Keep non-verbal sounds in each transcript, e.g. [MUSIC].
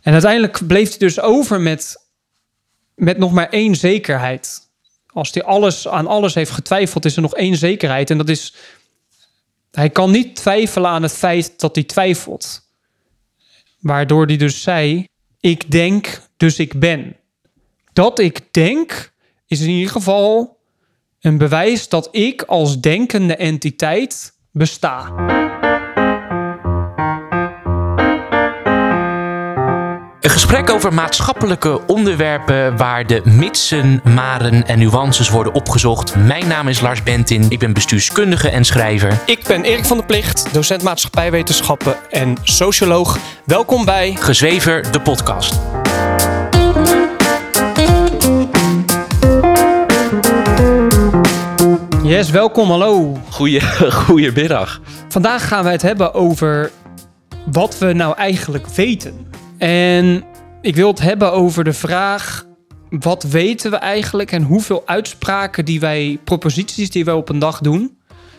En uiteindelijk bleef hij dus over met, met nog maar één zekerheid. Als hij alles, aan alles heeft getwijfeld, is er nog één zekerheid. En dat is, hij kan niet twijfelen aan het feit dat hij twijfelt. Waardoor hij dus zei, ik denk, dus ik ben. Dat ik denk, is in ieder geval een bewijs dat ik als denkende entiteit besta. Een gesprek over maatschappelijke onderwerpen waar de mitsen, maren en nuances worden opgezocht. Mijn naam is Lars Bentin, ik ben bestuurskundige en schrijver. Ik ben Erik van der Plicht, docent maatschappijwetenschappen en socioloog. Welkom bij Gezwever, de podcast. Yes, welkom, hallo. Goeie, [LAUGHS] goedemiddag. Vandaag gaan we het hebben over wat we nou eigenlijk weten. En ik wil het hebben over de vraag: wat weten we eigenlijk en hoeveel uitspraken die wij, proposities die wij op een dag doen,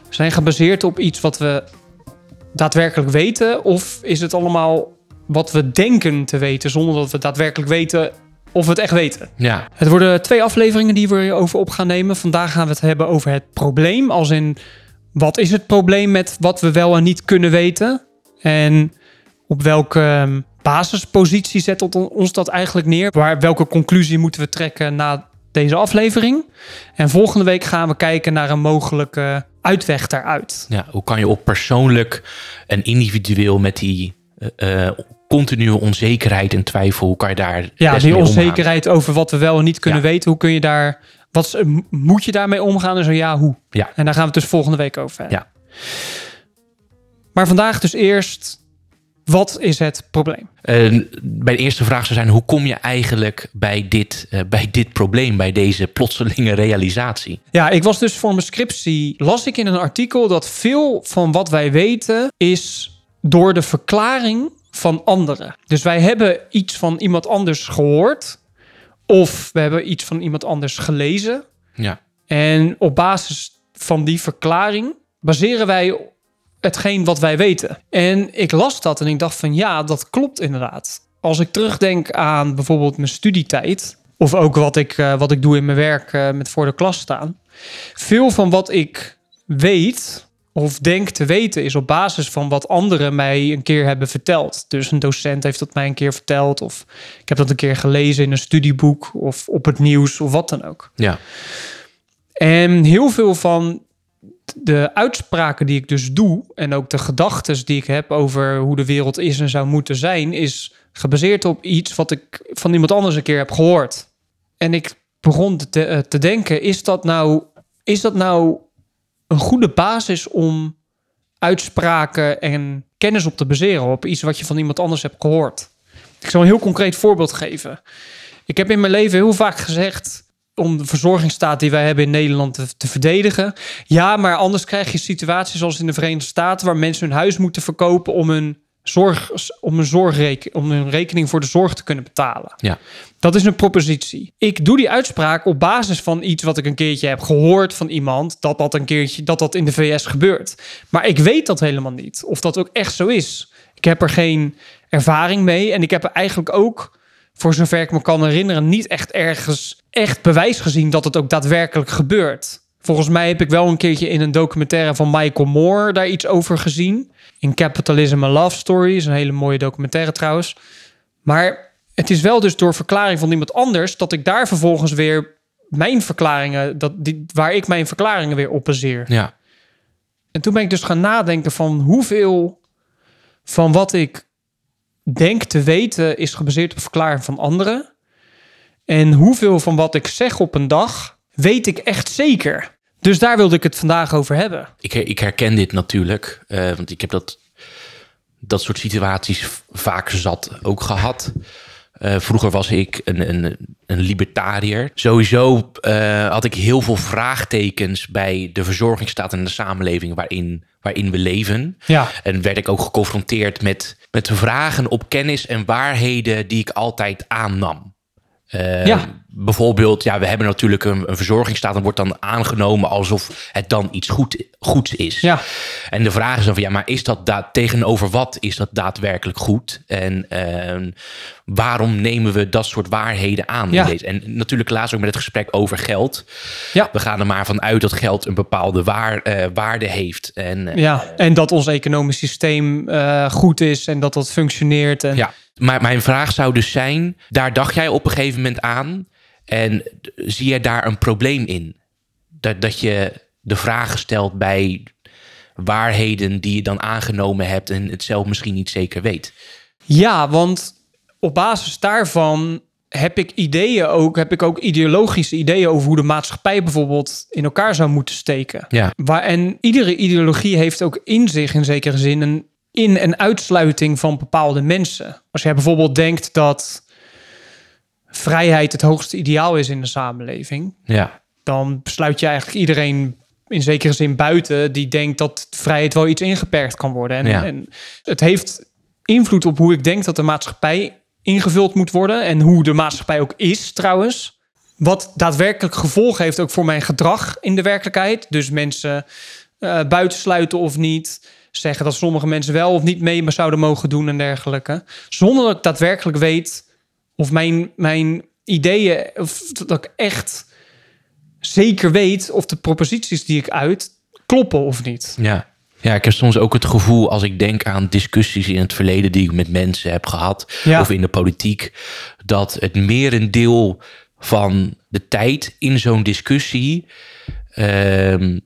zijn gebaseerd op iets wat we daadwerkelijk weten? Of is het allemaal wat we denken te weten zonder dat we daadwerkelijk weten of we het echt weten? Ja, Het worden twee afleveringen die we over op gaan nemen. Vandaag gaan we het hebben over het probleem. Als in, wat is het probleem met wat we wel en niet kunnen weten? En op welke ehm, basispositie zet ons dat eigenlijk neer? Waar, welke conclusie moeten we trekken na deze aflevering? En volgende week gaan we kijken naar een mogelijke uitweg daaruit. ja, hoe kan je op persoonlijk en individueel met die eh, eh, continue onzekerheid en twijfel, hoe kan je daar Ja, die omgaan? onzekerheid over wat we wel en niet kunnen Ja. weten. Hoe kun je daar... Wat, is- moet je daarmee omgaan en zo ja, hoe? Ja, En daar gaan we het dus volgende week over hebben. Ja. Maar vandaag dus eerst, wat is het probleem? Bij de eerste vraag zou zijn: hoe kom je eigenlijk bij dit, eh, bij dit probleem, bij deze plotselinge realisatie? Ja, ik was dus voor mijn scriptie, las ik in een artikel dat veel van wat wij weten is door de verklaring van anderen. Dus wij hebben iets van iemand anders gehoord of we hebben iets van iemand anders gelezen. Ja, En op basis van die verklaring baseren wij hetgeen wat wij weten. En ik las dat en ik dacht van ja, dat klopt inderdaad. Als ik terugdenk aan bijvoorbeeld mijn studietijd... of ook wat ik, eh, wat ik doe in mijn werk eh, met voor de klas staan... veel van wat ik weet of denk te weten... is op basis van wat anderen mij een keer hebben verteld. Dus een docent heeft dat mij een keer verteld... of ik heb dat een keer gelezen in een studieboek... of op het nieuws of wat dan ook. ja, En heel veel van de uitspraken die ik dus doe en ook de gedachten die ik heb over hoe de wereld is en zou moeten zijn, is gebaseerd op iets wat ik van iemand anders een keer heb gehoord. En ik begon te, eh, te denken: is dat, nou, is dat nou een goede basis om uitspraken en kennis op te baseren op iets wat je van iemand anders hebt gehoord? Ik zal een heel concreet voorbeeld geven. Ik heb in mijn leven heel vaak gezegd om de verzorgingsstaat die wij hebben in Nederland te, te verdedigen. Ja, maar anders krijg je situaties zoals in de Verenigde Staten waar mensen hun huis moeten verkopen om hun zorg, om een zorgreken, om hun rekening voor de zorg te kunnen betalen. ja, Dat is een propositie. Ik doe die uitspraak op basis van iets wat ik een keertje heb gehoord van iemand dat dat een keertje dat dat in de VS gebeurt. Maar ik weet dat helemaal niet of dat ook echt zo is. Ik heb er geen ervaring mee en ik heb er eigenlijk ook voor zover ik me kan herinneren niet echt ergens echt bewijs gezien dat het ook daadwerkelijk gebeurt. Volgens mij heb ik wel een keertje in een documentaire van Michael Moore daar iets over gezien. In Capitalism a Love Story is een hele mooie documentaire trouwens. Maar het is wel dus door verklaring van iemand anders dat ik daar vervolgens weer mijn verklaringen, dat die, waar ik mijn verklaringen weer op baseer. ja, En toen ben ik dus gaan nadenken van hoeveel van wat ik denk te weten is gebaseerd op verklaring van anderen. En hoeveel van wat ik zeg op een dag weet ik echt zeker. Dus daar wilde ik het vandaag over hebben. ik, ik herken dit natuurlijk, eh, want ik heb dat, dat soort situaties vaak zat ook gehad. Eh, vroeger was ik een, een, een libertariër. Sowieso eh, had ik heel veel vraagtekens bij de verzorgingsstaat en de samenleving waarin, waarin we leven. Ja, En werd ik ook geconfronteerd met, met vragen op kennis en waarheden die ik altijd aannam. Eh, Ja. Bijvoorbeeld, ja, we hebben natuurlijk een, een verzorgingsstaat en wordt dan aangenomen alsof het dan iets goed, goeds is. Ja. En de vraag is dan van, ja, maar is dat da- tegenover wat is dat daadwerkelijk goed? En ehm, waarom nemen we dat soort waarheden aan? Ja. In deze? En natuurlijk laatst ook met het gesprek over geld. Ja. We gaan er maar van uit dat geld een bepaalde waar, eh, waarde heeft. En eh, Ja, en dat ons economisch systeem eh, goed is en dat dat functioneert. En, Ja, maar mijn vraag zou dus zijn: daar dacht jij op een gegeven moment aan. En zie jij daar een probleem in? Dat, dat je de vragen stelt bij waarheden die je dan aangenomen hebt en het zelf misschien niet zeker weet. Ja, want op basis daarvan heb ik ideeën ook, heb ik ook ideologische ideeën over hoe de maatschappij bijvoorbeeld in elkaar zou moeten steken. Ja, Waar, en iedere ideologie heeft ook in zich in zekere zin een in- en uitsluiting van bepaalde mensen. Als jij bijvoorbeeld denkt dat vrijheid het hoogste ideaal is in de samenleving, ja, dan sluit je eigenlijk iedereen in zekere zin buiten die denkt dat vrijheid wel iets ingeperkt kan worden. En, Ja. en het heeft invloed op hoe ik denk dat de maatschappij ingevuld moet worden en hoe de maatschappij ook is trouwens. Wat daadwerkelijk gevolgen heeft ook voor mijn gedrag in de werkelijkheid. Dus mensen eh buitensluiten of niet. Zeggen dat sommige mensen wel of niet mee zouden mogen doen en dergelijke. Zonder dat ik daadwerkelijk weet of mijn, mijn ideeën, of dat ik echt zeker weet of de proposities die ik uit kloppen of niet. ja. Ja, ik heb soms ook het gevoel als ik denk aan discussies in het verleden die ik met mensen heb gehad, Ja. of in de politiek, dat het merendeel van de tijd in zo'n discussie ehm,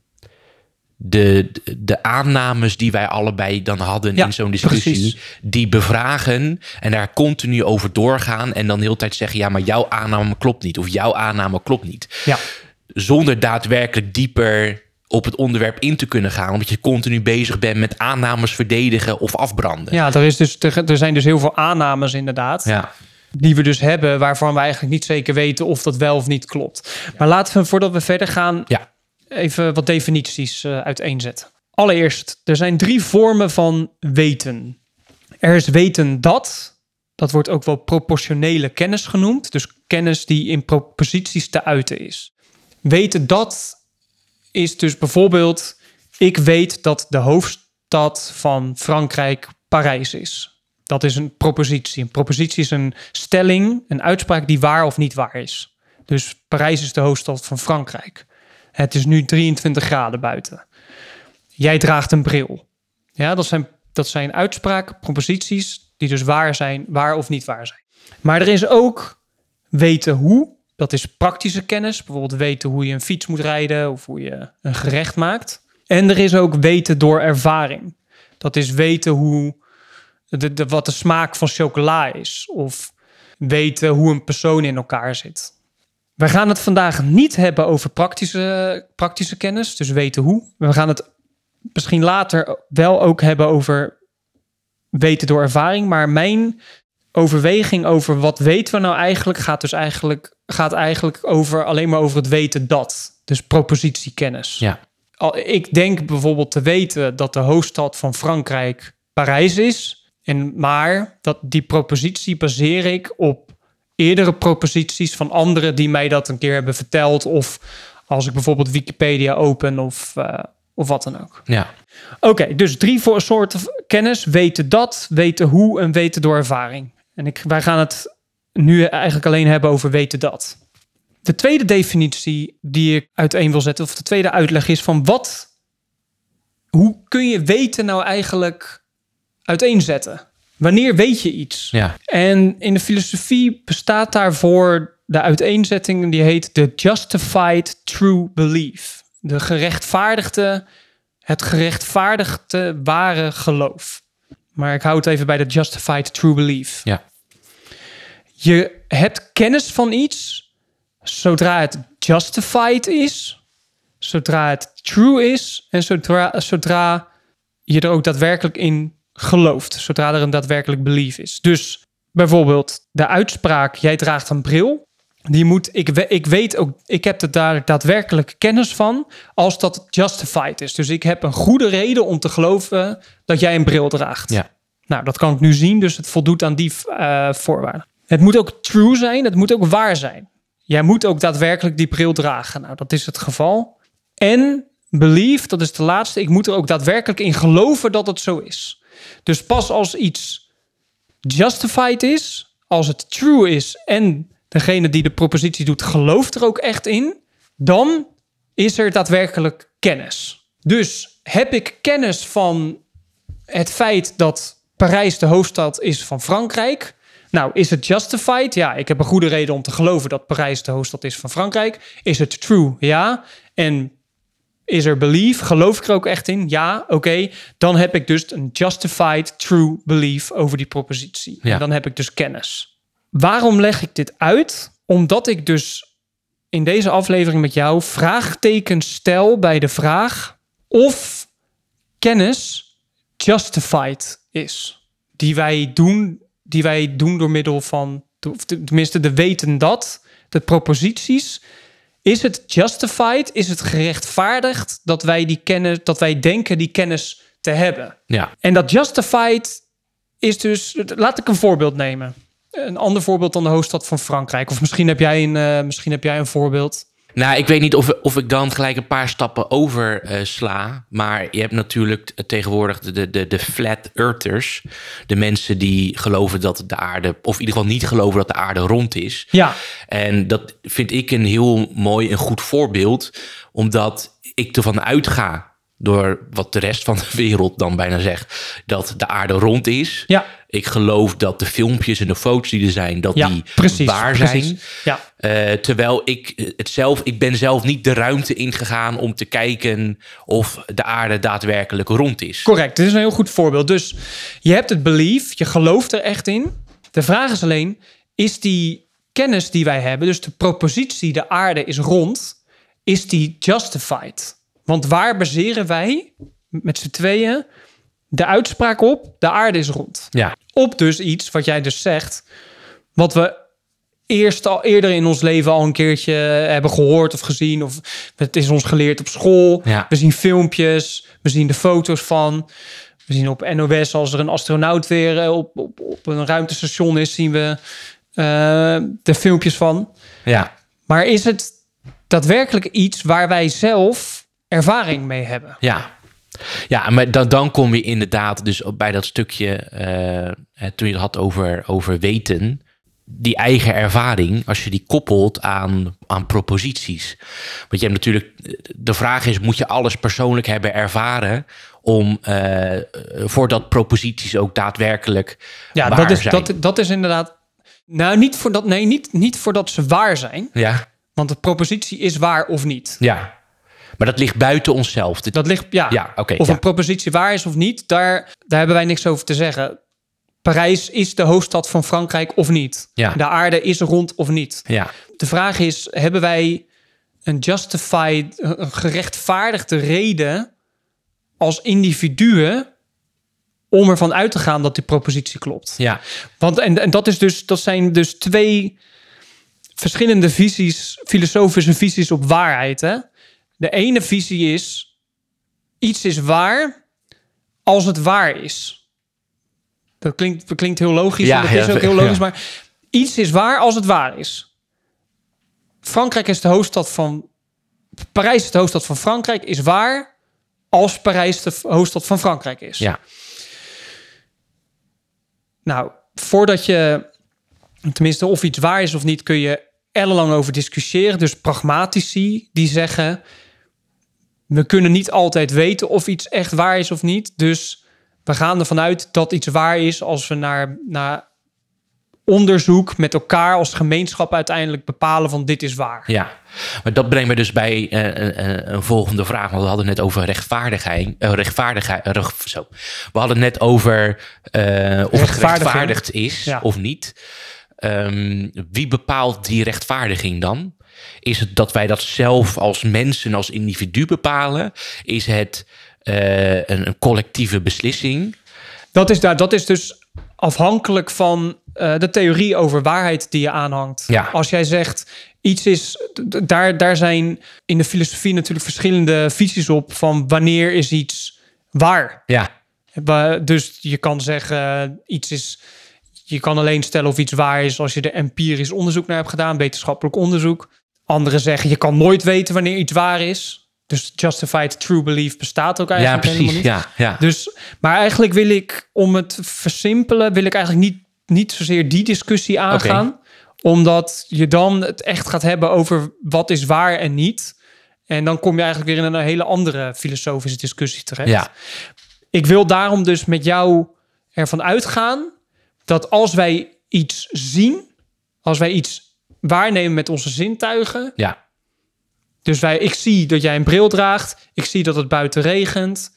de, de aannames die wij allebei dan hadden Ja, in zo'n discussie, precies. die bevragen en daar continu over doorgaan en dan de hele tijd zeggen, ja, maar jouw aanname klopt niet of jouw aanname klopt niet Ja, zonder daadwerkelijk dieper op het onderwerp in te kunnen gaan. Omdat je continu bezig bent met aannames verdedigen of afbranden. ja er, is dus, er, er zijn dus heel veel aannames inderdaad. Ja. Die we dus hebben, waarvan we eigenlijk niet zeker weten of dat wel of niet klopt. Maar laten we, voordat we verder gaan, Ja. Even wat definities eh, uiteenzetten. Allereerst, er zijn drie vormen van weten. Er is weten dat, dat wordt ook wel proportionele kennis genoemd. Dus kennis die in proposities te uiten is. Weten dat is dus bijvoorbeeld, ik weet dat de hoofdstad van Frankrijk Parijs is. Dat is een propositie. Een propositie is een stelling, een uitspraak die waar of niet waar is. Dus Parijs is de hoofdstad van Frankrijk. Het is nu 23 graden buiten. Jij draagt een bril. Ja, dat zijn, dat zijn uitspraken, proposities die dus waar zijn, waar of niet waar zijn. Maar er is ook weten hoe. Dat is praktische kennis. Bijvoorbeeld weten hoe je een fiets moet rijden of hoe je een gerecht maakt. En er is ook weten door ervaring. Dat is weten hoe de, de, wat de smaak van chocola is. Of weten hoe een persoon in elkaar zit. We gaan het vandaag niet hebben over praktische, praktische kennis, dus weten hoe. We gaan het misschien later wel ook hebben over weten door ervaring. Maar mijn overweging over wat weten we nou eigenlijk gaat dus eigenlijk, gaat eigenlijk over alleen maar over het weten dat. Dus propositiekennis. Ja. Ik denk bijvoorbeeld te weten dat de hoofdstad van Frankrijk Parijs is. En, maar dat die propositie baseer ik op eerdere proposities van anderen die mij dat een keer hebben verteld. Of als ik bijvoorbeeld Wikipedia open of, eh, of wat dan ook. Ja. Oké, dus drie voor soorten kennis. Weten dat, weten hoe en weten door ervaring. En ik, wij gaan het nu eigenlijk alleen hebben over weten dat. De tweede definitie die ik uiteen wil zetten, of de tweede uitleg is van wat, hoe kun je weten nou eigenlijk uiteenzetten? Wanneer weet je iets? Ja. En in de filosofie bestaat daarvoor de uiteenzetting die heet de justified true belief. De gerechtvaardigde, het gerechtvaardigde ware geloof. Maar ik hou het even bij de justified true belief. Ja. Je hebt kennis van iets zodra het justified is, zodra het true is en zodra, zodra je er ook daadwerkelijk in gelooft, zodra er een daadwerkelijk belief is. Dus bijvoorbeeld de uitspraak: jij draagt een bril. Die moet, ik, ik weet ook, ik heb er daar daadwerkelijk kennis van als dat justified is. Dus ik heb een goede reden om te geloven dat jij een bril draagt. Ja. Nou, dat kan ik nu zien, dus het voldoet aan die eh, voorwaarden. Het moet ook true zijn, het moet ook waar zijn. jij moet ook daadwerkelijk die bril dragen. Nou, dat is het geval. En believe, dat is de laatste, ik moet er ook daadwerkelijk in geloven dat het zo is. Dus pas als iets justified is, als het true is en degene die de propositie doet gelooft er ook echt in, dan is er daadwerkelijk kennis. Dus heb ik kennis van het feit dat Parijs de hoofdstad is van Frankrijk? Nou, is het justified? Ja, ik heb een goede reden om te geloven dat Parijs de hoofdstad is van Frankrijk. Is het true? Ja. En is er belief? Geloof ik er ook echt in? Ja, oké. Dan heb ik dus een justified true belief over die propositie. Ja. En dan heb ik dus kennis. Waarom leg ik dit uit? Omdat ik dus in deze aflevering met jou vraagtekens stel bij de vraag of kennis justified is. Die wij doen, die wij doen door middel van, of tenminste de weten dat, de proposities. Is het justified? Is het gerechtvaardigd dat wij die kennis, dat wij denken die kennis te hebben? Ja. En dat justified is dus, laat ik een voorbeeld nemen. Een ander voorbeeld dan de hoofdstad van Frankrijk. Of misschien heb jij een, eh, misschien heb jij een voorbeeld. Nou, ik weet niet of, of ik dan gelijk een paar stappen over eh, sla. Maar je hebt natuurlijk tegenwoordig de, de, de flat earthers. De mensen die geloven dat de aarde, of in ieder geval niet geloven dat de aarde rond is. Ja, En dat vind ik een heel mooi en goed voorbeeld. Omdat ik ervan uitga, door wat de rest van de wereld dan bijna zegt, dat de aarde rond is. ja, Ik geloof dat de filmpjes en de foto's die er zijn, dat ja, die precies. waar precies. zijn. Ja, Eh, terwijl ik het zelf, ik ben zelf niet de ruimte ingegaan om te kijken of de aarde daadwerkelijk rond is. correct. Dit is een heel goed voorbeeld. Dus je hebt het belief, je gelooft er echt in. De vraag is alleen, is die kennis die wij hebben, dus de propositie de aarde is rond, is die justified? Want waar baseren wij met z'n tweeën de uitspraak op, de aarde is rond? Ja, op dus iets wat jij dus zegt, wat we eerst al eerder in ons leven al een keertje hebben gehoord of gezien, of het is ons geleerd op school. Ja. We zien filmpjes, we zien de foto's van. We zien op NOS als er een astronaut weer eh, op, op, op een ruimtestation is, zien we eh, de filmpjes van. ja, Maar is het daadwerkelijk iets waar wij zelf ervaring mee hebben? ja. Ja, maar dan, dan kom je inderdaad dus bij dat stukje, eh, toen je het had over, over weten, die eigen ervaring, als je die koppelt aan, aan proposities. Want je hebt natuurlijk, de vraag is, moet je alles persoonlijk hebben ervaren om, eh, voordat proposities ook daadwerkelijk Ja, waar dat is, zijn? dat, dat is inderdaad. Nou, niet voordat, nee, niet, niet voordat ze waar zijn. Ja, Want de propositie is waar of niet. ja. Maar dat ligt buiten onszelf. Dat ligt, ja. Ja, of ja. een propositie waar is of niet, daar, daar hebben wij niks over te zeggen. Parijs is de hoofdstad van Frankrijk of niet. Ja. De aarde is rond of niet. Ja, De vraag is, hebben wij een justified, een gerechtvaardigde reden als individuen om ervan uit te gaan dat die propositie klopt? ja, Want en, en dat, is dus, dat zijn dus twee verschillende visies, filosofische visies op waarheid. Hè? De ene visie is: iets is waar als het waar is. Dat klinkt, dat klinkt heel logisch. Ja, en dat ja, is ook heel logisch, ja. maar iets is waar als het waar is. Frankrijk is de hoofdstad van. Parijs is de hoofdstad van Frankrijk, is waar als Parijs de hoofdstad van Frankrijk is. ja, Nou, voordat je, tenminste of iets waar is of niet, kun je ellenlang over discussiëren. Dus pragmatici die zeggen, we kunnen niet altijd weten of iets echt waar is of niet. Dus we gaan ervan uit dat iets waar is als we naar, naar onderzoek met elkaar als gemeenschap uiteindelijk bepalen van dit is waar. ja. Maar dat brengt me dus bij eh, een, een, een volgende vraag. Want we hadden net over rechtvaardigheid. eh, rechtvaardigheid zo. We hadden net over eh, of het gerechtvaardigd is Ja. of niet. Ehm, wie bepaalt die rechtvaardiging dan? Is het dat wij dat zelf als mensen, als individu bepalen? Is het eh, een, een collectieve beslissing? Dat is, daar, dat is dus afhankelijk van eh, de theorie over waarheid die je aanhangt. Ja. Als jij zegt iets is, daar, daar zijn in de filosofie natuurlijk verschillende visies op van wanneer is iets waar. Ja, Dus je kan zeggen iets is, je kan alleen stellen of iets waar is als je er empirisch onderzoek naar hebt gedaan, wetenschappelijk onderzoek. Anderen zeggen je kan nooit weten wanneer iets waar is. Dus justified true belief bestaat ook Ja, eigenlijk helemaal precies. niet. Ja, ja. Dus, maar eigenlijk wil ik, om het te versimpelen, wil ik eigenlijk niet, niet zozeer die discussie aangaan. Omdat je dan het echt gaat hebben over wat is waar en niet. En dan kom je eigenlijk weer in een hele andere filosofische discussie terecht. ja. Ik wil daarom dus met jou ervan uitgaan dat als wij iets zien, als wij iets waarnemen met onze zintuigen, ja. dus wij, ik zie dat jij een bril draagt. Ik zie dat het buiten regent.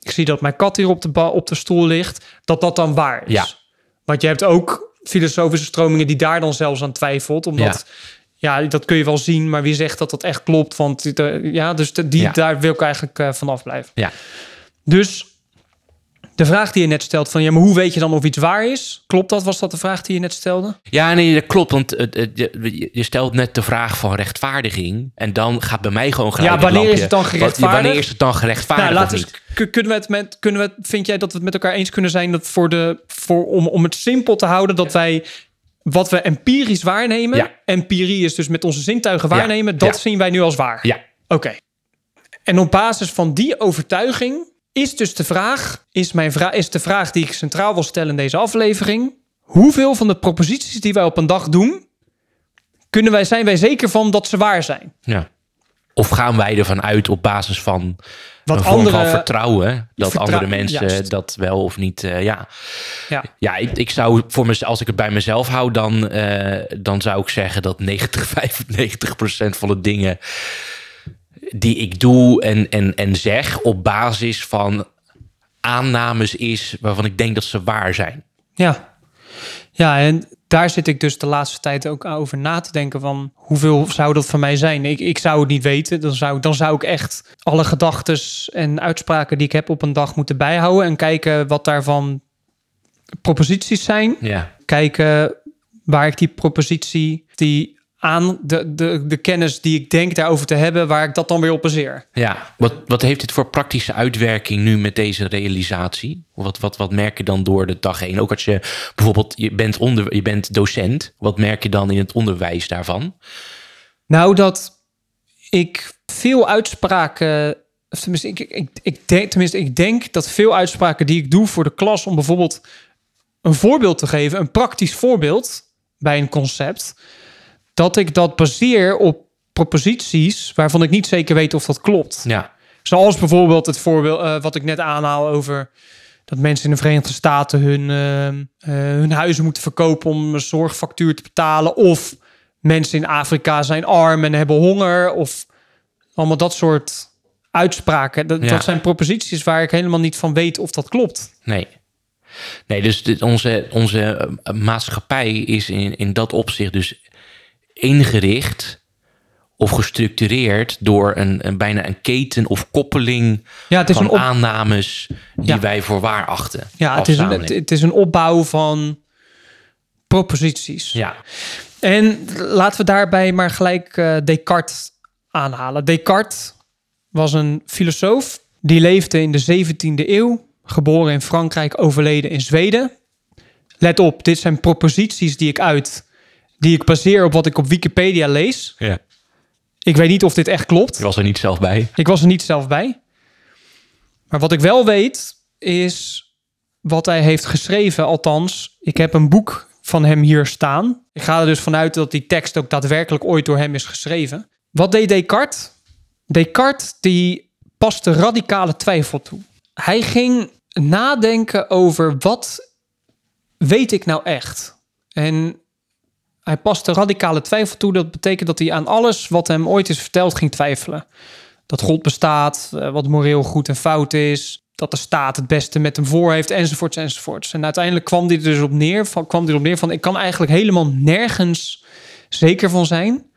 Ik zie dat mijn kat hier op de, op de stoel ligt. Dat dat dan waar is. Ja. Want je hebt ook filosofische stromingen die daar dan zelfs aan twijfelt. Omdat, ja, dat kun je wel zien. Maar wie zegt dat dat echt klopt? Want de, ja, dus die, Ja. daar wil ik eigenlijk eh, vanaf blijven. Ja. Dus de vraag die je net stelt van... Ja, maar hoe weet je dan of iets waar is? Klopt dat? Was dat de vraag die je net stelde? Ja, nee, dat klopt. Want je, je stelt net de vraag van rechtvaardiging. En dan gaat bij mij gewoon gelijk Ja, wanneer is het dan gerechtvaardigd? Wanneer is het dan gerechtvaardigd Nou, laten kunnen we het met, kunnen we, vind jij dat we het met elkaar eens kunnen zijn dat voor de, voor, om, om het simpel te houden, dat wij wat we empirisch waarnemen, Ja. empirie is dus met onze zintuigen Ja. waarnemen, dat Ja. zien wij nu als waar. Ja, Oké. En op basis van die overtuiging is dus de vraag, is, mijn vraag, is de vraag die ik centraal wil stellen in deze aflevering, hoeveel van de proposities die wij op een dag doen, kunnen wij, zijn wij zeker van dat ze waar zijn? ja. Of gaan wij ervan uit op basis van Wat een vorm andere- van vertrouwen... dat andere mensen juist. dat wel of niet... eh, ja, Ja. ja ik, ik zou voor mezelf, als ik het bij mezelf hou... dan, eh, dan zou ik zeggen dat 90, 95 [LAUGHS] procent van de dingen... die ik doe en, en, en zeg... op basis van aannames is... waarvan ik denk dat ze waar zijn. Ja. Ja, en daar zit ik dus de laatste tijd ook over na te denken van hoeveel zou dat van mij zijn? Ik, ik zou het niet weten. Dan zou, dan zou ik echt alle gedachten en uitspraken die ik heb op een dag moeten bijhouden en kijken wat daarvan proposities zijn. Ja, Kijken waar ik die propositie, die aan de, de, de kennis die ik denk daarover te hebben, waar ik dat dan weer op baseer. ja. Wat, wat heeft dit voor praktische uitwerking nu met deze realisatie? Wat, wat, wat merk je dan door de dag heen? Ook als je bijvoorbeeld, je bent, onder, je bent docent. Wat merk je dan in het onderwijs daarvan? Nou, dat ik veel uitspraken. Of tenminste, ik, ik, ik, denk, tenminste, ik denk dat veel uitspraken die ik doe voor de klas om bijvoorbeeld een voorbeeld te geven, een praktisch voorbeeld bij een concept, dat ik dat baseer op proposities waarvan ik niet zeker weet of dat klopt. Ja, Zoals bijvoorbeeld het voorbeeld eh, wat ik net aanhaal over dat mensen in de Verenigde Staten hun, eh, eh, hun huizen moeten verkopen om een zorgfactuur te betalen. Of mensen in Afrika zijn arm en hebben honger. Of allemaal dat soort uitspraken. Dat, Ja. dat zijn proposities waar ik helemaal niet van weet of dat klopt. nee. Nee, dus dit, onze, onze maatschappij is in, in dat opzicht dus ingericht of gestructureerd door een, een bijna een keten of koppeling Ja, het is van een, op, aannames die Ja. wij voor waar achten. ja, het is een, het is een opbouw van proposities. ja, En laten we daarbij maar gelijk eh, Descartes aanhalen. Descartes was een filosoof die leefde in de 17e eeuw, geboren in Frankrijk, overleden in Zweden. Let op, dit zijn proposities die ik uit, die ik baseer op wat ik op Wikipedia lees. ja. Ik weet niet of dit echt klopt. Je was er niet zelf bij. Ik was er niet zelf bij. Maar wat ik wel weet, is wat hij heeft geschreven. Althans, ik heb een boek van hem hier staan. Ik ga er dus vanuit dat die tekst ook daadwerkelijk ooit door hem is geschreven. Wat deed Descartes? Descartes die paste radicale twijfel toe. Hij ging nadenken over wat weet ik nou echt? En hij paste radicale twijfel toe. Dat betekent dat hij aan alles wat hem ooit is verteld ging twijfelen. Dat God bestaat, eh, wat moreel goed en fout is. Dat de staat het beste met hem voor heeft, enzovoorts, enzovoorts. En uiteindelijk kwam dit dus op neer van, kwam dit op neer van... ik kan eigenlijk helemaal nergens zeker van zijn.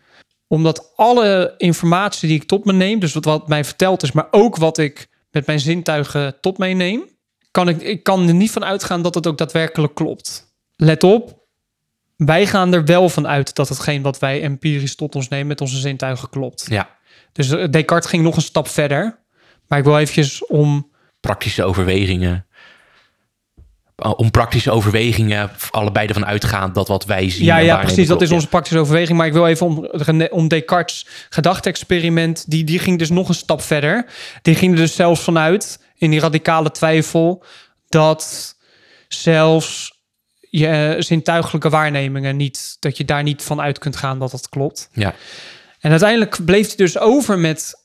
Omdat alle informatie die ik tot me neem... dus wat, mij verteld is, maar ook wat ik met mijn zintuigen tot mij neem... Kan ik, ik kan er niet van uitgaan dat het ook daadwerkelijk klopt. Let op, wij gaan er wel van uit dat hetgeen wat wij empirisch tot ons nemen met onze zintuigen klopt. Ja, Dus eh, Descartes ging nog een stap verder. Maar ik wil eventjes om... praktische overwegingen. om praktische overwegingen allebei ervan uitgaan dat wat wij zien. Ja, ja precies. Dat is onze praktische overweging. Maar ik wil even om, om Descartes' gedachte-experiment. Die, die ging dus nog een stap verder. Die ging er dus zelfs vanuit, in die radicale twijfel, dat zelfs je zintuigelijke waarnemingen niet, dat je daar niet van uit kunt gaan dat dat klopt. Ja, En uiteindelijk bleef hij dus over met,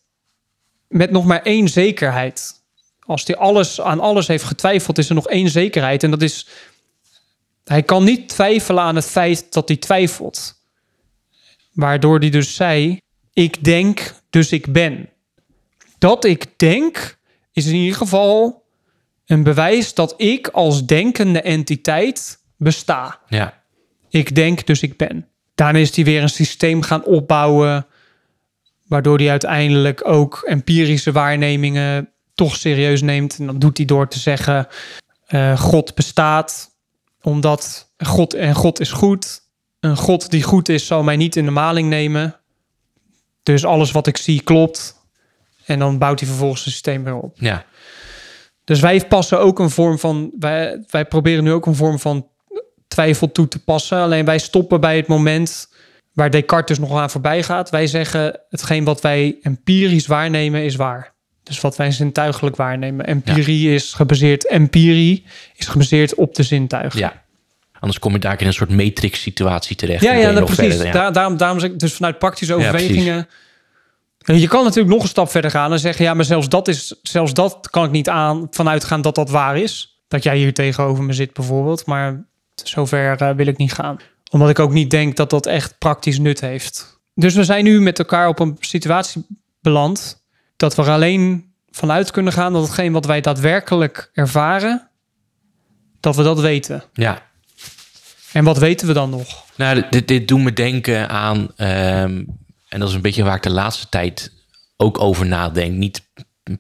met nog maar één zekerheid. Als hij alles, aan alles heeft getwijfeld, is er nog één zekerheid. En dat is, hij kan niet twijfelen aan het feit dat hij twijfelt. Waardoor hij dus zei, ik denk, dus ik ben. Dat ik denk, is in ieder geval een bewijs dat ik als denkende entiteit besta. ja, Ik denk, dus ik ben. Daarna is hij weer een systeem gaan opbouwen. Waardoor hij uiteindelijk ook empirische waarnemingen toch serieus neemt. En dat doet hij door te zeggen: eh, God bestaat omdat God en God is goed. Een God die goed is, zal mij niet in de maling nemen. Dus alles wat ik zie klopt. En dan bouwt hij vervolgens het systeem weer op. ja, Dus wij passen ook een vorm van. Wij, wij proberen nu ook een vorm van twijfel toe te passen. Alleen wij stoppen bij het moment waar Descartes dus nog aan voorbij gaat. Wij zeggen: hetgeen wat wij empirisch waarnemen is waar. Dus wat wij zintuigelijk waarnemen. Empirie is gebaseerd. Empirie is gebaseerd op de zintuigen. ja. Anders kom je daar in een soort matrix-situatie terecht. Ja, ja, dat nog precies. verder, ja. Daar, daarom, daarom zeg ik dus vanuit praktische Ja, overwegingen. En je kan natuurlijk nog een stap verder gaan en zeggen: ja, maar zelfs dat, is, zelfs dat kan ik niet aan vanuit gaan dat dat waar is. Dat jij hier tegenover me zit, bijvoorbeeld. Maar zover eh, wil ik niet gaan. Omdat ik ook niet denk dat dat echt praktisch nut heeft. Dus we zijn nu met elkaar op een situatie beland dat we er alleen vanuit kunnen gaan dat hetgeen wat wij daadwerkelijk ervaren, dat we dat weten. ja. En wat weten we dan nog? Nou, dit, dit doet me denken aan, ehm, en dat is een beetje waar ik de laatste tijd ook over nadenk. Niet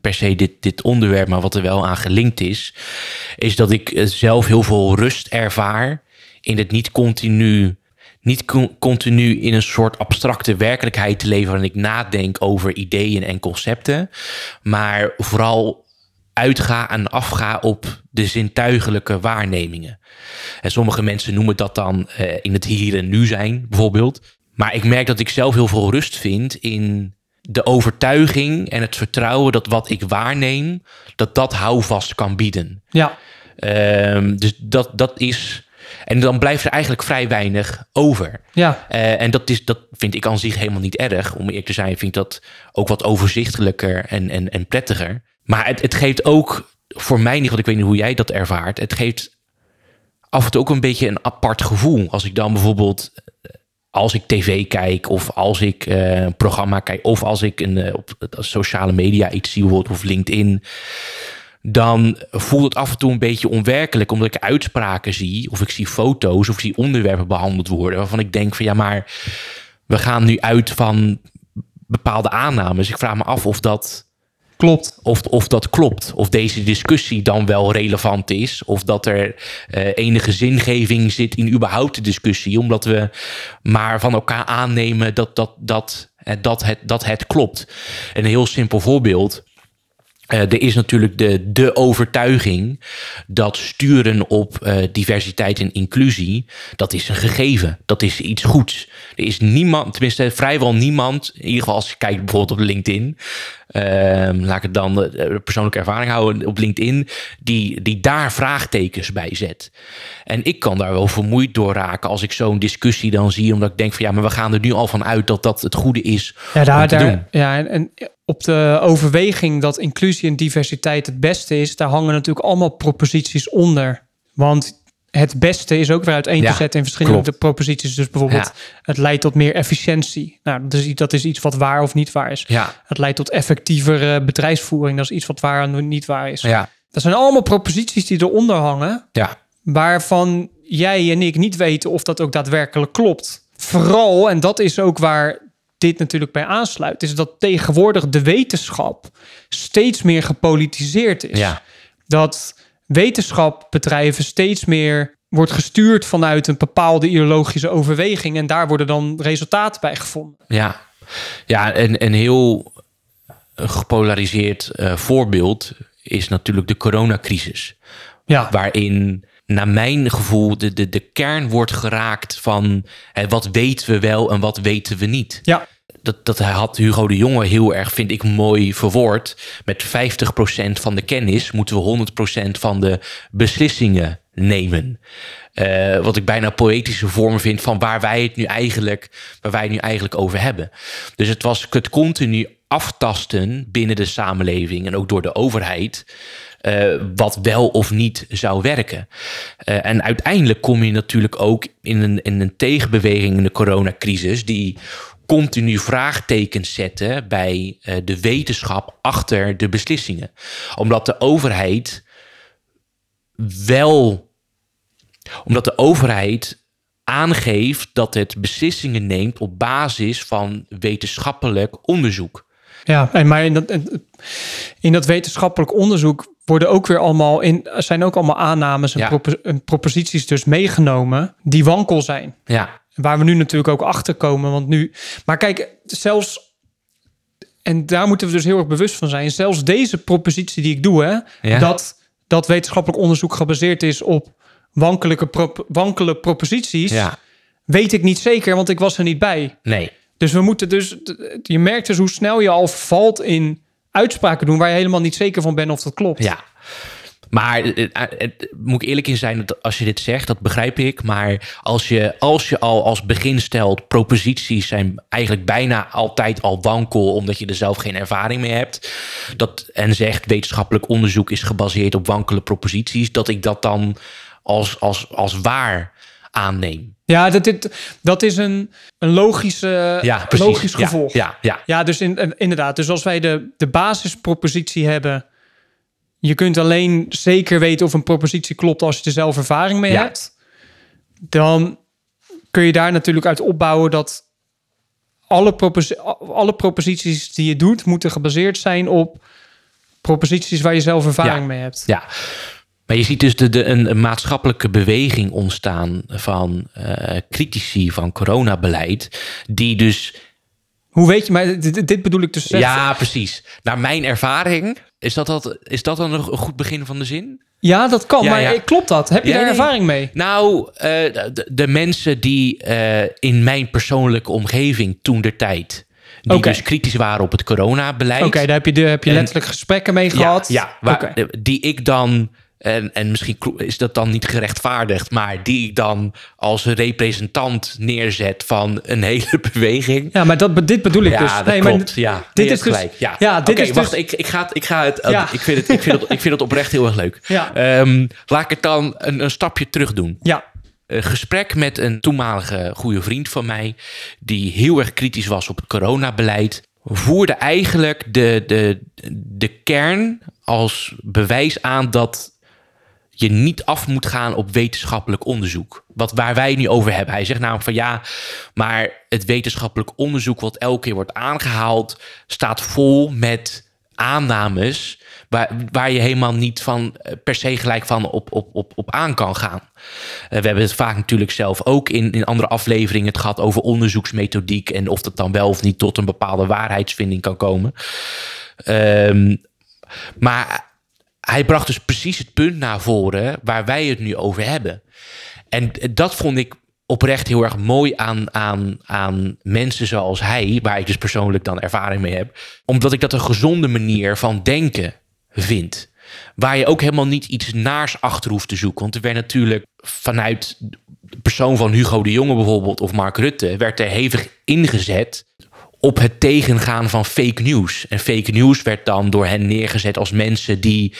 per se dit, dit onderwerp, maar wat er wel aan gelinkt is, is dat ik eh, zelf heel veel rust ervaar in het niet continu, niet co- continu in een soort abstracte werkelijkheid te leven waarin ik nadenk over ideeën en concepten, maar vooral uitga en afga op de zintuigelijke waarnemingen. En sommige mensen noemen dat dan eh, in het hier en nu zijn, bijvoorbeeld. Maar ik merk dat ik zelf heel veel rust vind in de overtuiging en het vertrouwen dat wat ik waarneem, dat dat houvast kan bieden. Ja, Ehm, dus dat, dat is. En dan blijft er eigenlijk vrij weinig over. ja, Eh, en dat, is, dat vind ik aan zich helemaal niet erg. Om eerlijk te zijn, vind ik dat ook wat overzichtelijker en, en, en prettiger. Maar het, het geeft ook, voor mij niet, want ik weet niet hoe jij dat ervaart. Het geeft af en toe ook een beetje een apart gevoel. Als ik dan bijvoorbeeld, als ik tv kijk, of als ik eh, een programma kijk, of als ik een, eh, op sociale media iets zie, bijvoorbeeld of LinkedIn dan voelt het af en toe een beetje onwerkelijk, omdat ik uitspraken zie, of ik zie foto's, of ik zie onderwerpen behandeld worden, waarvan ik denk van ja, maar we gaan nu uit van bepaalde aannames. Ik vraag me af of dat, klopt. of, of dat klopt, of deze discussie dan wel relevant is, of dat er eh, enige zingeving zit in überhaupt de discussie, omdat we maar van elkaar aannemen dat, dat, dat, eh, dat, het, dat het klopt. Een heel simpel voorbeeld. Eh, er is natuurlijk de, de overtuiging dat sturen op eh, diversiteit en inclusie, dat is een gegeven. Dat is iets goeds. Er is niemand, tenminste vrijwel niemand, in ieder geval als je kijkt bijvoorbeeld op LinkedIn, ehm, laat ik het dan de, de persoonlijke ervaring houden op LinkedIn, die, die daar vraagtekens bij zet. En ik kan daar wel vermoeid door raken als ik zo'n discussie dan zie, omdat ik denk van ja, maar we gaan er nu al van uit dat dat het goede is Ja, om daar, te daar, doen. ja en, en op de overweging dat inclusie en diversiteit het beste is, daar hangen natuurlijk allemaal proposities onder. Want het beste is ook weer uiteen Ja, te zetten in verschillende klopt. proposities. Dus bijvoorbeeld, Ja. het leidt tot meer efficiëntie. Nou, dat is, iets- dat is iets wat waar of niet waar is. Ja, Het leidt tot effectievere bedrijfsvoering. Dat is iets wat waar en niet waar is. ja, Dat zijn allemaal proposities die eronder hangen ja. waarvan jij en ik niet weten of dat ook daadwerkelijk klopt. Vooral, en dat is ook waar dit natuurlijk bij aansluit, is dat tegenwoordig de wetenschap steeds meer gepolitiseerd is. Ja. Dat wetenschapbedrijven steeds meer wordt gestuurd vanuit een bepaalde ideologische overweging en daar worden dan resultaten bij gevonden. Ja, ja en een heel gepolariseerd eh, voorbeeld is natuurlijk de coronacrisis. Ja, Waarin naar mijn gevoel, de, de, de kern wordt geraakt van hè, wat weten we wel en wat weten we niet. Ja. Dat, dat had Hugo de Jonge heel erg, vind ik, mooi verwoord. Met 50% van de kennis moeten we 100% van de beslissingen nemen. Uh, wat ik bijna poëtische vorm vind van waar wij het nu eigenlijk, waar wij het nu eigenlijk over hebben. Dus het was het continu aftasten binnen de samenleving en ook door de overheid. Uh, wat wel of niet zou werken. Uh, en uiteindelijk kom je natuurlijk ook in een, in een tegenbeweging in de coronacrisis, die continu vraagtekens zetten bij uh, de wetenschap achter de beslissingen. Omdat de overheid wel omdat de overheid aangeeft dat het beslissingen neemt op basis van wetenschappelijk onderzoek. Ja, en maar in dat, in dat wetenschappelijk onderzoek worden ook weer allemaal in, zijn ook allemaal aannames en, ja. propo, en proposities dus meegenomen die wankel zijn. Ja. Waar we nu natuurlijk ook achter komen. Want nu, maar kijk, zelfs en daar moeten we dus heel erg bewust van zijn. Zelfs deze propositie die ik doe, hè, Ja. dat, dat wetenschappelijk onderzoek gebaseerd is op wankelijke prop, wankele proposities, Ja. weet ik niet zeker, want ik was er niet bij. Nee. Dus we moeten dus, je merkt dus hoe snel je al valt in uitspraken doen waar je helemaal niet zeker van bent of dat klopt. Ja. Maar eh, eh, eh, moet ik eerlijk in zijn, dat als je dit zegt, dat begrijp ik. Maar als je, als je al als begin stelt, proposities zijn eigenlijk bijna altijd al wankel, omdat je er zelf geen ervaring mee hebt. Dat, en zegt wetenschappelijk onderzoek is gebaseerd op wankele proposities, dat ik dat dan als, als, als waar aanneem. Ja, dat, dit, dat is een, een logische, Ja, precies. logisch Ja, gevolg. Ja, ja, Ja, dus in, inderdaad. Dus als wij de, de basispropositie hebben... je kunt alleen zeker weten of een propositie klopt... als je er zelf ervaring mee Ja. hebt. Dan kun je daar natuurlijk uit opbouwen... dat alle, alle proposities die je doet... moeten gebaseerd zijn op proposities... waar je zelf ervaring Ja. mee hebt. ja. Maar je ziet dus de, de, een, een maatschappelijke beweging ontstaan van eh, critici van coronabeleid, die dus Hoe weet je... Maar dit, dit bedoel ik dus zeggen. Ja, precies. Naar mijn ervaring, is dat, dat, is dat dan een goed begin van de zin? Ja, dat kan. Ja, maar ja. klopt dat? Heb je Ja, daar ervaring mee? Nou, eh, de, de mensen die eh, in mijn persoonlijke omgeving toen der tijd, die dus kritisch waren op het coronabeleid. Oké, daar heb je, de, heb je En- letterlijk gesprekken mee gehad. ja waar, die ik dan, en, en misschien is dat dan niet gerechtvaardigd, maar die ik dan als representant neerzet van een hele [LAUGHS] beweging. Ja, maar dat, dit bedoel ik Ja, dus. dat Nee, maar ja, dit Nee, is dus- gelijk. Ja, ja, dit is wacht. dus- Ik, ik, ga, ik ga het. Ja. Ik, vind het ik, vind het, ik vind het oprecht heel erg leuk. [LAUGHS] Ja. Ehm, laat ik het dan een, een stapje terug doen. Ja, Een gesprek met een toenmalige goede vriend van mij, die heel erg kritisch was op het coronabeleid, voerde eigenlijk de, de, de kern als bewijs aan dat je niet af moet gaan op wetenschappelijk onderzoek. Wat waar wij nu over hebben. Hij zegt namelijk van ja, maar het wetenschappelijk onderzoek wat elke keer wordt aangehaald, staat vol met aannames waar, waar je helemaal niet van eh, per se gelijk van op, op, op, op aan kan gaan. Eh, we hebben het vaak natuurlijk zelf ook in, in andere afleveringen het gehad over onderzoeksmethodiek en of dat dan wel of niet tot een bepaalde waarheidsvinding kan komen. Ehm, maar hij bracht dus precies het punt naar voren waar wij het nu over hebben. En dat vond ik oprecht heel erg mooi aan, aan, aan mensen zoals hij, waar ik dus persoonlijk dan ervaring mee heb. Omdat ik dat een gezonde manier van denken vind. Waar je ook helemaal niet iets naars achter hoeft te zoeken. Want er werd natuurlijk vanuit de persoon van Hugo de Jonge bijvoorbeeld, of Mark Rutte, werd er hevig ingezet op het tegengaan van fake news. En fake news werd dan door hen neergezet als mensen die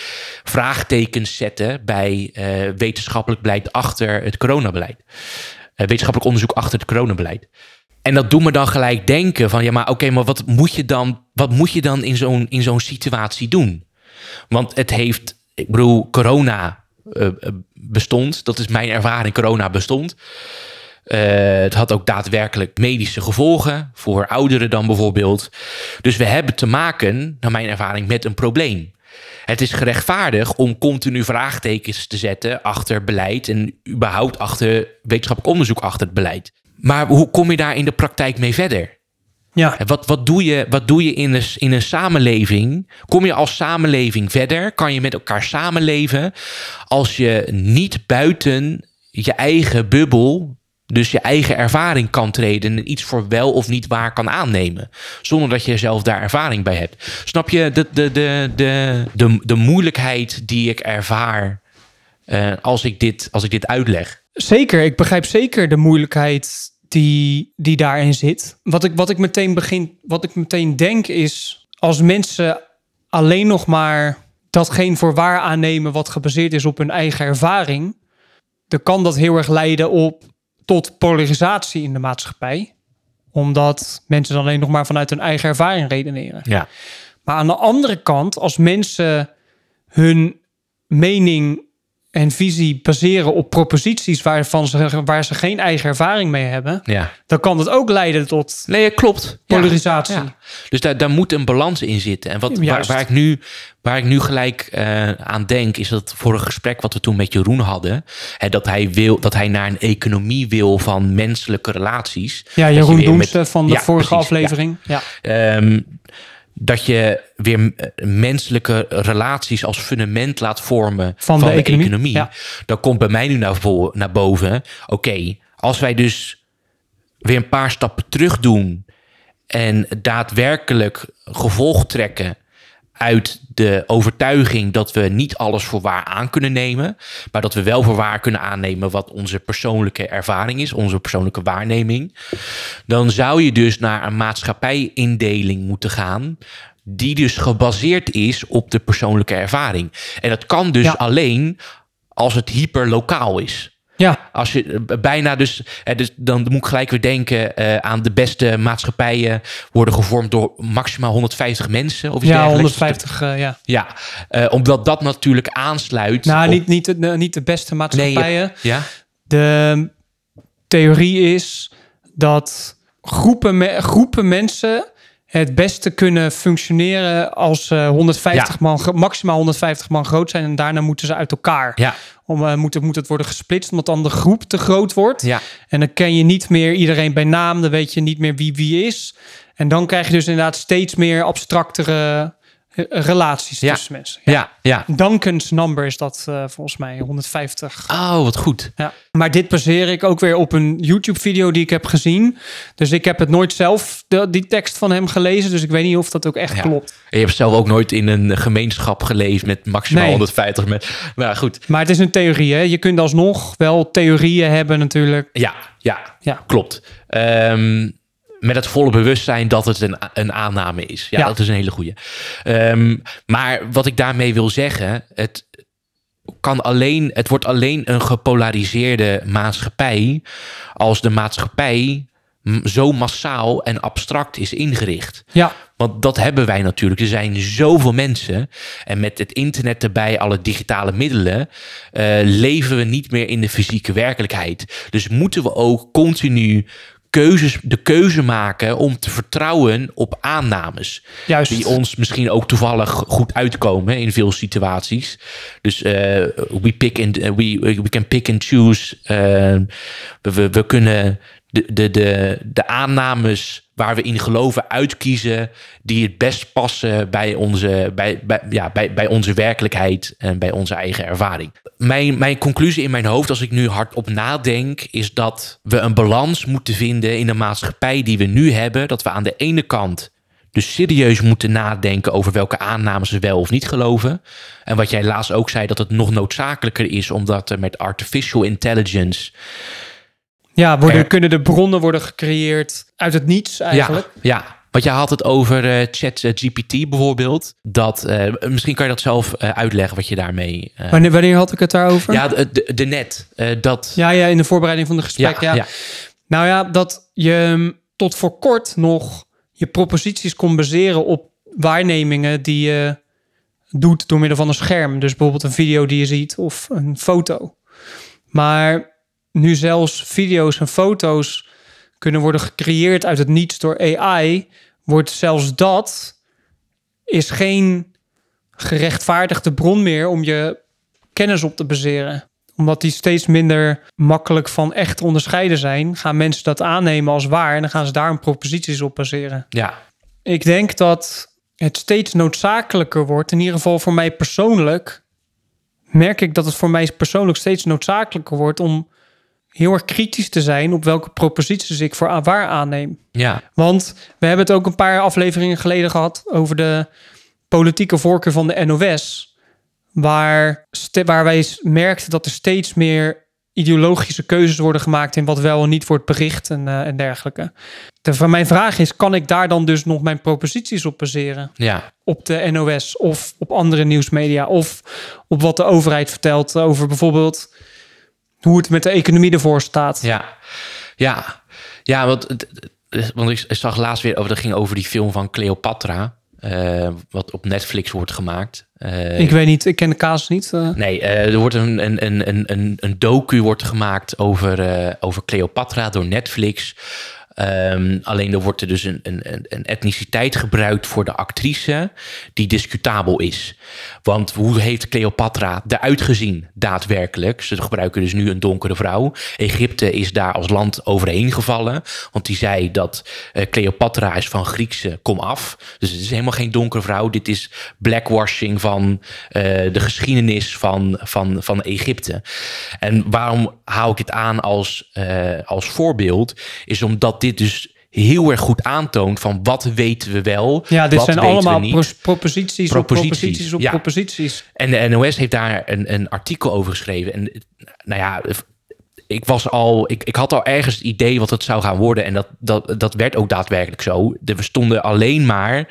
vraagtekens zetten bij eh, wetenschappelijk beleid achter het coronabeleid. Eh, wetenschappelijk onderzoek achter het coronabeleid. En dat doet me dan gelijk denken van ja, maar oké, maar wat moet je dan, wat moet je dan in zo'n, zo'n situatie doen? Want het heeft, ik bedoel, corona eh, bestond. Dat is mijn ervaring, corona bestond. Eh, het had ook daadwerkelijk medische gevolgen voor ouderen dan bijvoorbeeld. Dus we hebben te maken, naar mijn ervaring, met een probleem. Het is gerechtvaardig om continu vraagtekens te zetten achter beleid en überhaupt achter wetenschappelijk onderzoek achter het beleid. Maar hoe kom je daar in de praktijk mee verder? Ja. Wat, wat doe je, wat doe je in, een, in een samenleving? Kom je als samenleving verder? Kan je met elkaar samenleven als je niet buiten je eigen bubbel, dus je eigen ervaring kan treden en iets voor wel of niet waar kan aannemen, zonder dat je zelf daar ervaring bij hebt? Snap je de, de, de, de, de, de moeilijkheid die ik ervaar eh, als, ik dit, als ik dit uitleg? Zeker, ik begrijp zeker de moeilijkheid die, die daarin zit. Wat ik, wat, ik meteen begin, wat ik meteen denk is, als mensen alleen nog maar datgene voor waar aannemen wat gebaseerd is op hun eigen ervaring, dan kan dat heel erg leiden op tot polarisatie in de maatschappij. Omdat mensen dan alleen nog maar vanuit hun eigen ervaring redeneren. Ja, Maar aan de andere kant, als mensen hun mening en visie baseren op proposities waarvan ze, waar ze geen eigen ervaring mee hebben, ja. dan kan dat ook leiden tot Nee, klopt. Polarisatie. Ja. Dus daar, daar moet een balans in zitten. En wat, waar, waar, ik nu, waar ik nu gelijk eh, aan denk, is dat voor een gesprek wat we toen met Jeroen hadden, hè, dat, hij wil, dat hij naar een economie wil van menselijke relaties. Ja, Jeroen weer Doemse met- van de vorige precies, aflevering. Ja. Ehm, dat je weer eh, menselijke relaties als fundament laat vormen Van van, de de, economie, economie. ja. Dan komt bij mij nu naar boven. Oké, als wij dus weer een paar stappen terug doen en daadwerkelijk gevolg trekken uit de overtuiging dat we niet alles voor waar aan kunnen nemen, maar dat we wel voor waar kunnen aannemen wat onze persoonlijke ervaring is, onze persoonlijke waarneming, dan zou je dus naar een maatschappijindeling moeten gaan die dus gebaseerd is op de persoonlijke ervaring. En dat kan dus Ja. alleen als het hyperlokaal is. Ja, Als je eh, bijna dus, eh, dus dan moet ik gelijk weer denken eh, aan de beste maatschappijen worden gevormd door maximaal 150 mensen of iets ja dergelijks. 150. eh, ja. Ja, omdat dat natuurlijk aansluit. Nou, op- niet, niet, de, niet de beste nee, maatschappijen. ja, De theorie is dat groepen, groepen mensen het beste kunnen functioneren als eh 150 Ja. man, maximaal 150 man groot zijn. En daarna moeten ze uit elkaar. ja, Om, eh, moet, het- moet het worden gesplitst, omdat dan de groep te groot wordt. ja, En dan ken je niet meer iedereen bij naam. Dan weet je niet meer wie wie is. En dan krijg je dus inderdaad steeds meer abstractere eh, relaties Ja. tussen mensen. ja, ja. Duncan's number is dat eh, volgens mij, 150. Oh, wat goed. Ja. Maar dit baseer ik ook weer op een YouTube-video die ik heb gezien. Dus ik heb het nooit zelf, de, die tekst van hem gelezen. Dus ik weet niet of dat ook echt Ja. klopt. En je hebt zelf ook nooit in een gemeenschap geleefd met maximaal Nee. 150 mensen. Maar goed, Maar het is een theorie, hè? Je kunt alsnog wel theorieën hebben natuurlijk. ja, ja, Ja. klopt. Ehm, met het volle bewustzijn dat het een, een aanname is. Ja, Ja. dat is een hele goede. maar wat ik daarmee wil zeggen, het kan alleen, het wordt alleen een gepolariseerde maatschappij als de maatschappij zo massaal en abstract is ingericht. Ja, Want dat hebben wij natuurlijk. Er zijn zoveel mensen. En met het internet erbij, alle digitale middelen, eh, leven we niet meer in de fysieke werkelijkheid. Dus moeten we ook continu keuzes, de keuze maken om te vertrouwen op aannames. juist. Die ons misschien ook toevallig goed uitkomen in veel situaties. Dus eh, we, pick and, eh, we, we can pick and choose. Eh, we, we, we kunnen de, de, de, de aannames waar we in geloven uitkiezen... die het best passen bij onze, bij, bij, ja, bij, bij onze werkelijkheid en bij onze eigen ervaring. Mijn, mijn conclusie in mijn hoofd, als ik nu hardop nadenk... is dat we een balans moeten vinden in de maatschappij die we nu hebben. Dat we aan de ene kant dus serieus moeten nadenken over welke aannames we wel of niet geloven. En wat jij laatst ook zei, dat het nog noodzakelijker is, omdat er met artificial intelligence. Ja, worden, Er- kunnen de bronnen worden gecreëerd uit het niets eigenlijk. Ja, ja. Want je had het over eh chat eh, GPT bijvoorbeeld. Dat, eh, misschien kan je dat zelf eh, uitleggen wat je daarmee. Wanneer, wanneer had ik het daarover? ja, de, de, de net. dat. ja, ja, in de voorbereiding van het gesprek. Ja, ja, Nou ja, dat je mm, tot voor kort nog je proposities kon baseren op waarnemingen die je doet door middel van een scherm. Dus bijvoorbeeld een video die je ziet of een foto. Maar nu zelfs video's en foto's kunnen worden gecreëerd uit het niets door AI, wordt zelfs dat is geen gerechtvaardigde bron meer om je kennis op te baseren. omdat die steeds minder makkelijk van echt te onderscheiden zijn, gaan mensen dat aannemen als waar en dan gaan ze daar een proposities op baseren. Ja, Ik denk dat het steeds noodzakelijker wordt, in ieder geval voor mij persoonlijk, merk ik dat het voor mij persoonlijk steeds noodzakelijker wordt om heel erg kritisch te zijn op welke proposities ik voor waar aanneem. ja, Want we hebben het ook een paar afleveringen geleden gehad over de politieke voorkeur van de NOS. Waar, waar wij merkten dat er steeds meer ideologische keuzes worden gemaakt in wat wel en niet wordt bericht en, eh, en dergelijke. De, van mijn vraag is, kan ik daar dan dus nog mijn proposities op baseren? ja, Op de NOS of op andere nieuwsmedia of op wat de overheid vertelt over bijvoorbeeld hoe het met de economie ervoor staat. ja, ja, ja, want, want ik zag laatst weer over, dat ging over die film van Cleopatra, eh, wat op Netflix wordt gemaakt. Eh, Ik weet niet, ik ken de casus niet. eh. Nee, er wordt een, een, een, een, een, een docu wordt gemaakt over, over Cleopatra door Netflix. Ehm, alleen er wordt er dus een, een, een- etniciteit gebruikt voor de actrice die discutabel is. Want hoe heeft Cleopatra eruit gezien daadwerkelijk? Ze gebruiken dus nu een donkere vrouw. Egypte is daar als land overheen gevallen. Want die zei dat eh, Cleopatra is van Griekse kom af. Dus het is helemaal geen donkere vrouw. Dit is blackwashing van eh, de geschiedenis van, van, van Egypte. En waarom haal ik dit aan als, eh, als voorbeeld? Is omdat dit dus heel erg goed aantoont van wat weten we wel, Ja, dit wat zijn allemaal pros- proposities, op Proposities, proposities op ja. proposities. En de NOS heeft daar een, een artikel over geschreven. En nou ja, ik was al, ik, ik had al ergens het idee wat het zou gaan worden. En dat, dat, dat werd ook daadwerkelijk zo. Er stonden alleen maar, er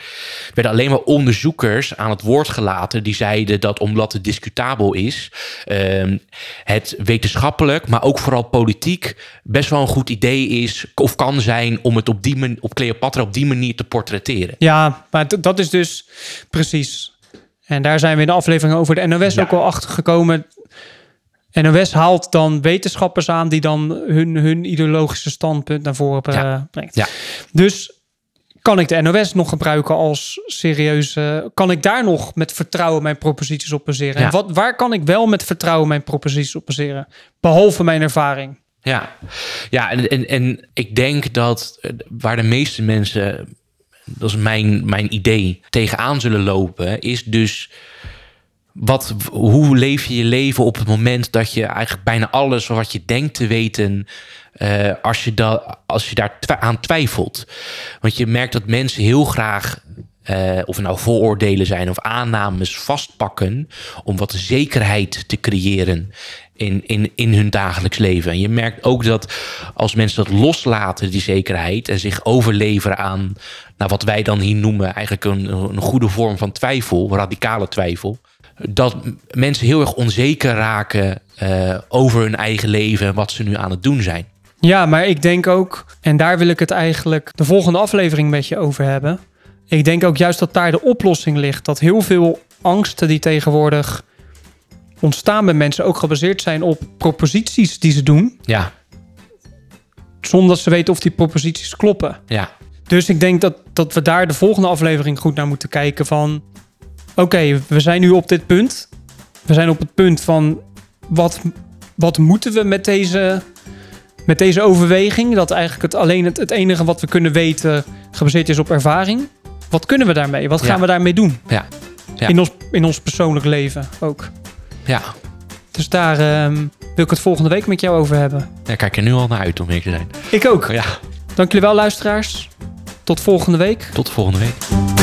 werden alleen maar onderzoekers aan het woord gelaten. Die zeiden dat omdat het discutabel is, ehm, het wetenschappelijk, maar ook vooral politiek, best wel een goed idee is of kan zijn om het op, die man, op Cleopatra op die manier te portretteren. Ja, maar dat is dus precies. En daar zijn we in de aflevering over de NOS Ja. ook al achter gekomen. NOS haalt dan wetenschappers aan die dan hun, hun ideologische standpunt naar voren eh, Ja. brengt. Ja. Dus kan ik de NOS nog gebruiken als serieuze... Kan ik daar nog met vertrouwen mijn proposities op baseren? Ja. En wat, waar kan ik wel met vertrouwen mijn proposities op baseren? Behalve mijn ervaring. Ja, ja en, en, en ik denk dat eh, waar de meeste mensen, dat is mijn, mijn idee, tegenaan zullen lopen, is dus wat, hoe leef je je leven op het moment dat je eigenlijk bijna alles wat je denkt te weten, eh, als, je da, als je daar aan twijfelt. Want je merkt dat mensen heel graag, eh, of het nou vooroordelen zijn of aannames, vastpakken om wat zekerheid te creëren in, in, in hun dagelijks leven. En je merkt ook dat als mensen dat loslaten, die zekerheid, en zich overleveren aan nou, wat wij dan hier noemen, eigenlijk een, een goede vorm van twijfel, radicale twijfel. Dat mensen heel erg onzeker raken eh, over hun eigen leven en wat ze nu aan het doen zijn. Ja, maar ik denk ook, en daar wil ik het eigenlijk de volgende aflevering met je over hebben. Ik denk ook juist dat daar de oplossing ligt. Dat heel veel angsten die tegenwoordig ontstaan bij mensen ook gebaseerd zijn op proposities die ze doen, Ja, zonder dat ze weten of die proposities kloppen. ja, Dus ik denk dat, dat we daar de volgende aflevering goed naar moeten kijken van... Oké, we zijn nu op dit punt. We zijn op het punt van... Wat, wat moeten we met deze, met deze overweging? Dat eigenlijk het, alleen het, het enige wat we kunnen weten gebaseerd is op ervaring. Wat kunnen we daarmee? Wat gaan Ja. we daarmee doen? ja, Ja. In, ons, in ons persoonlijk leven ook. ja. Dus daar ehm, wil ik het volgende week met jou over hebben. Ja, ik kijk er nu al naar uit om eerlijk te zijn. Ik ook. Ja, Dank jullie wel luisteraars. Tot volgende week. tot volgende week.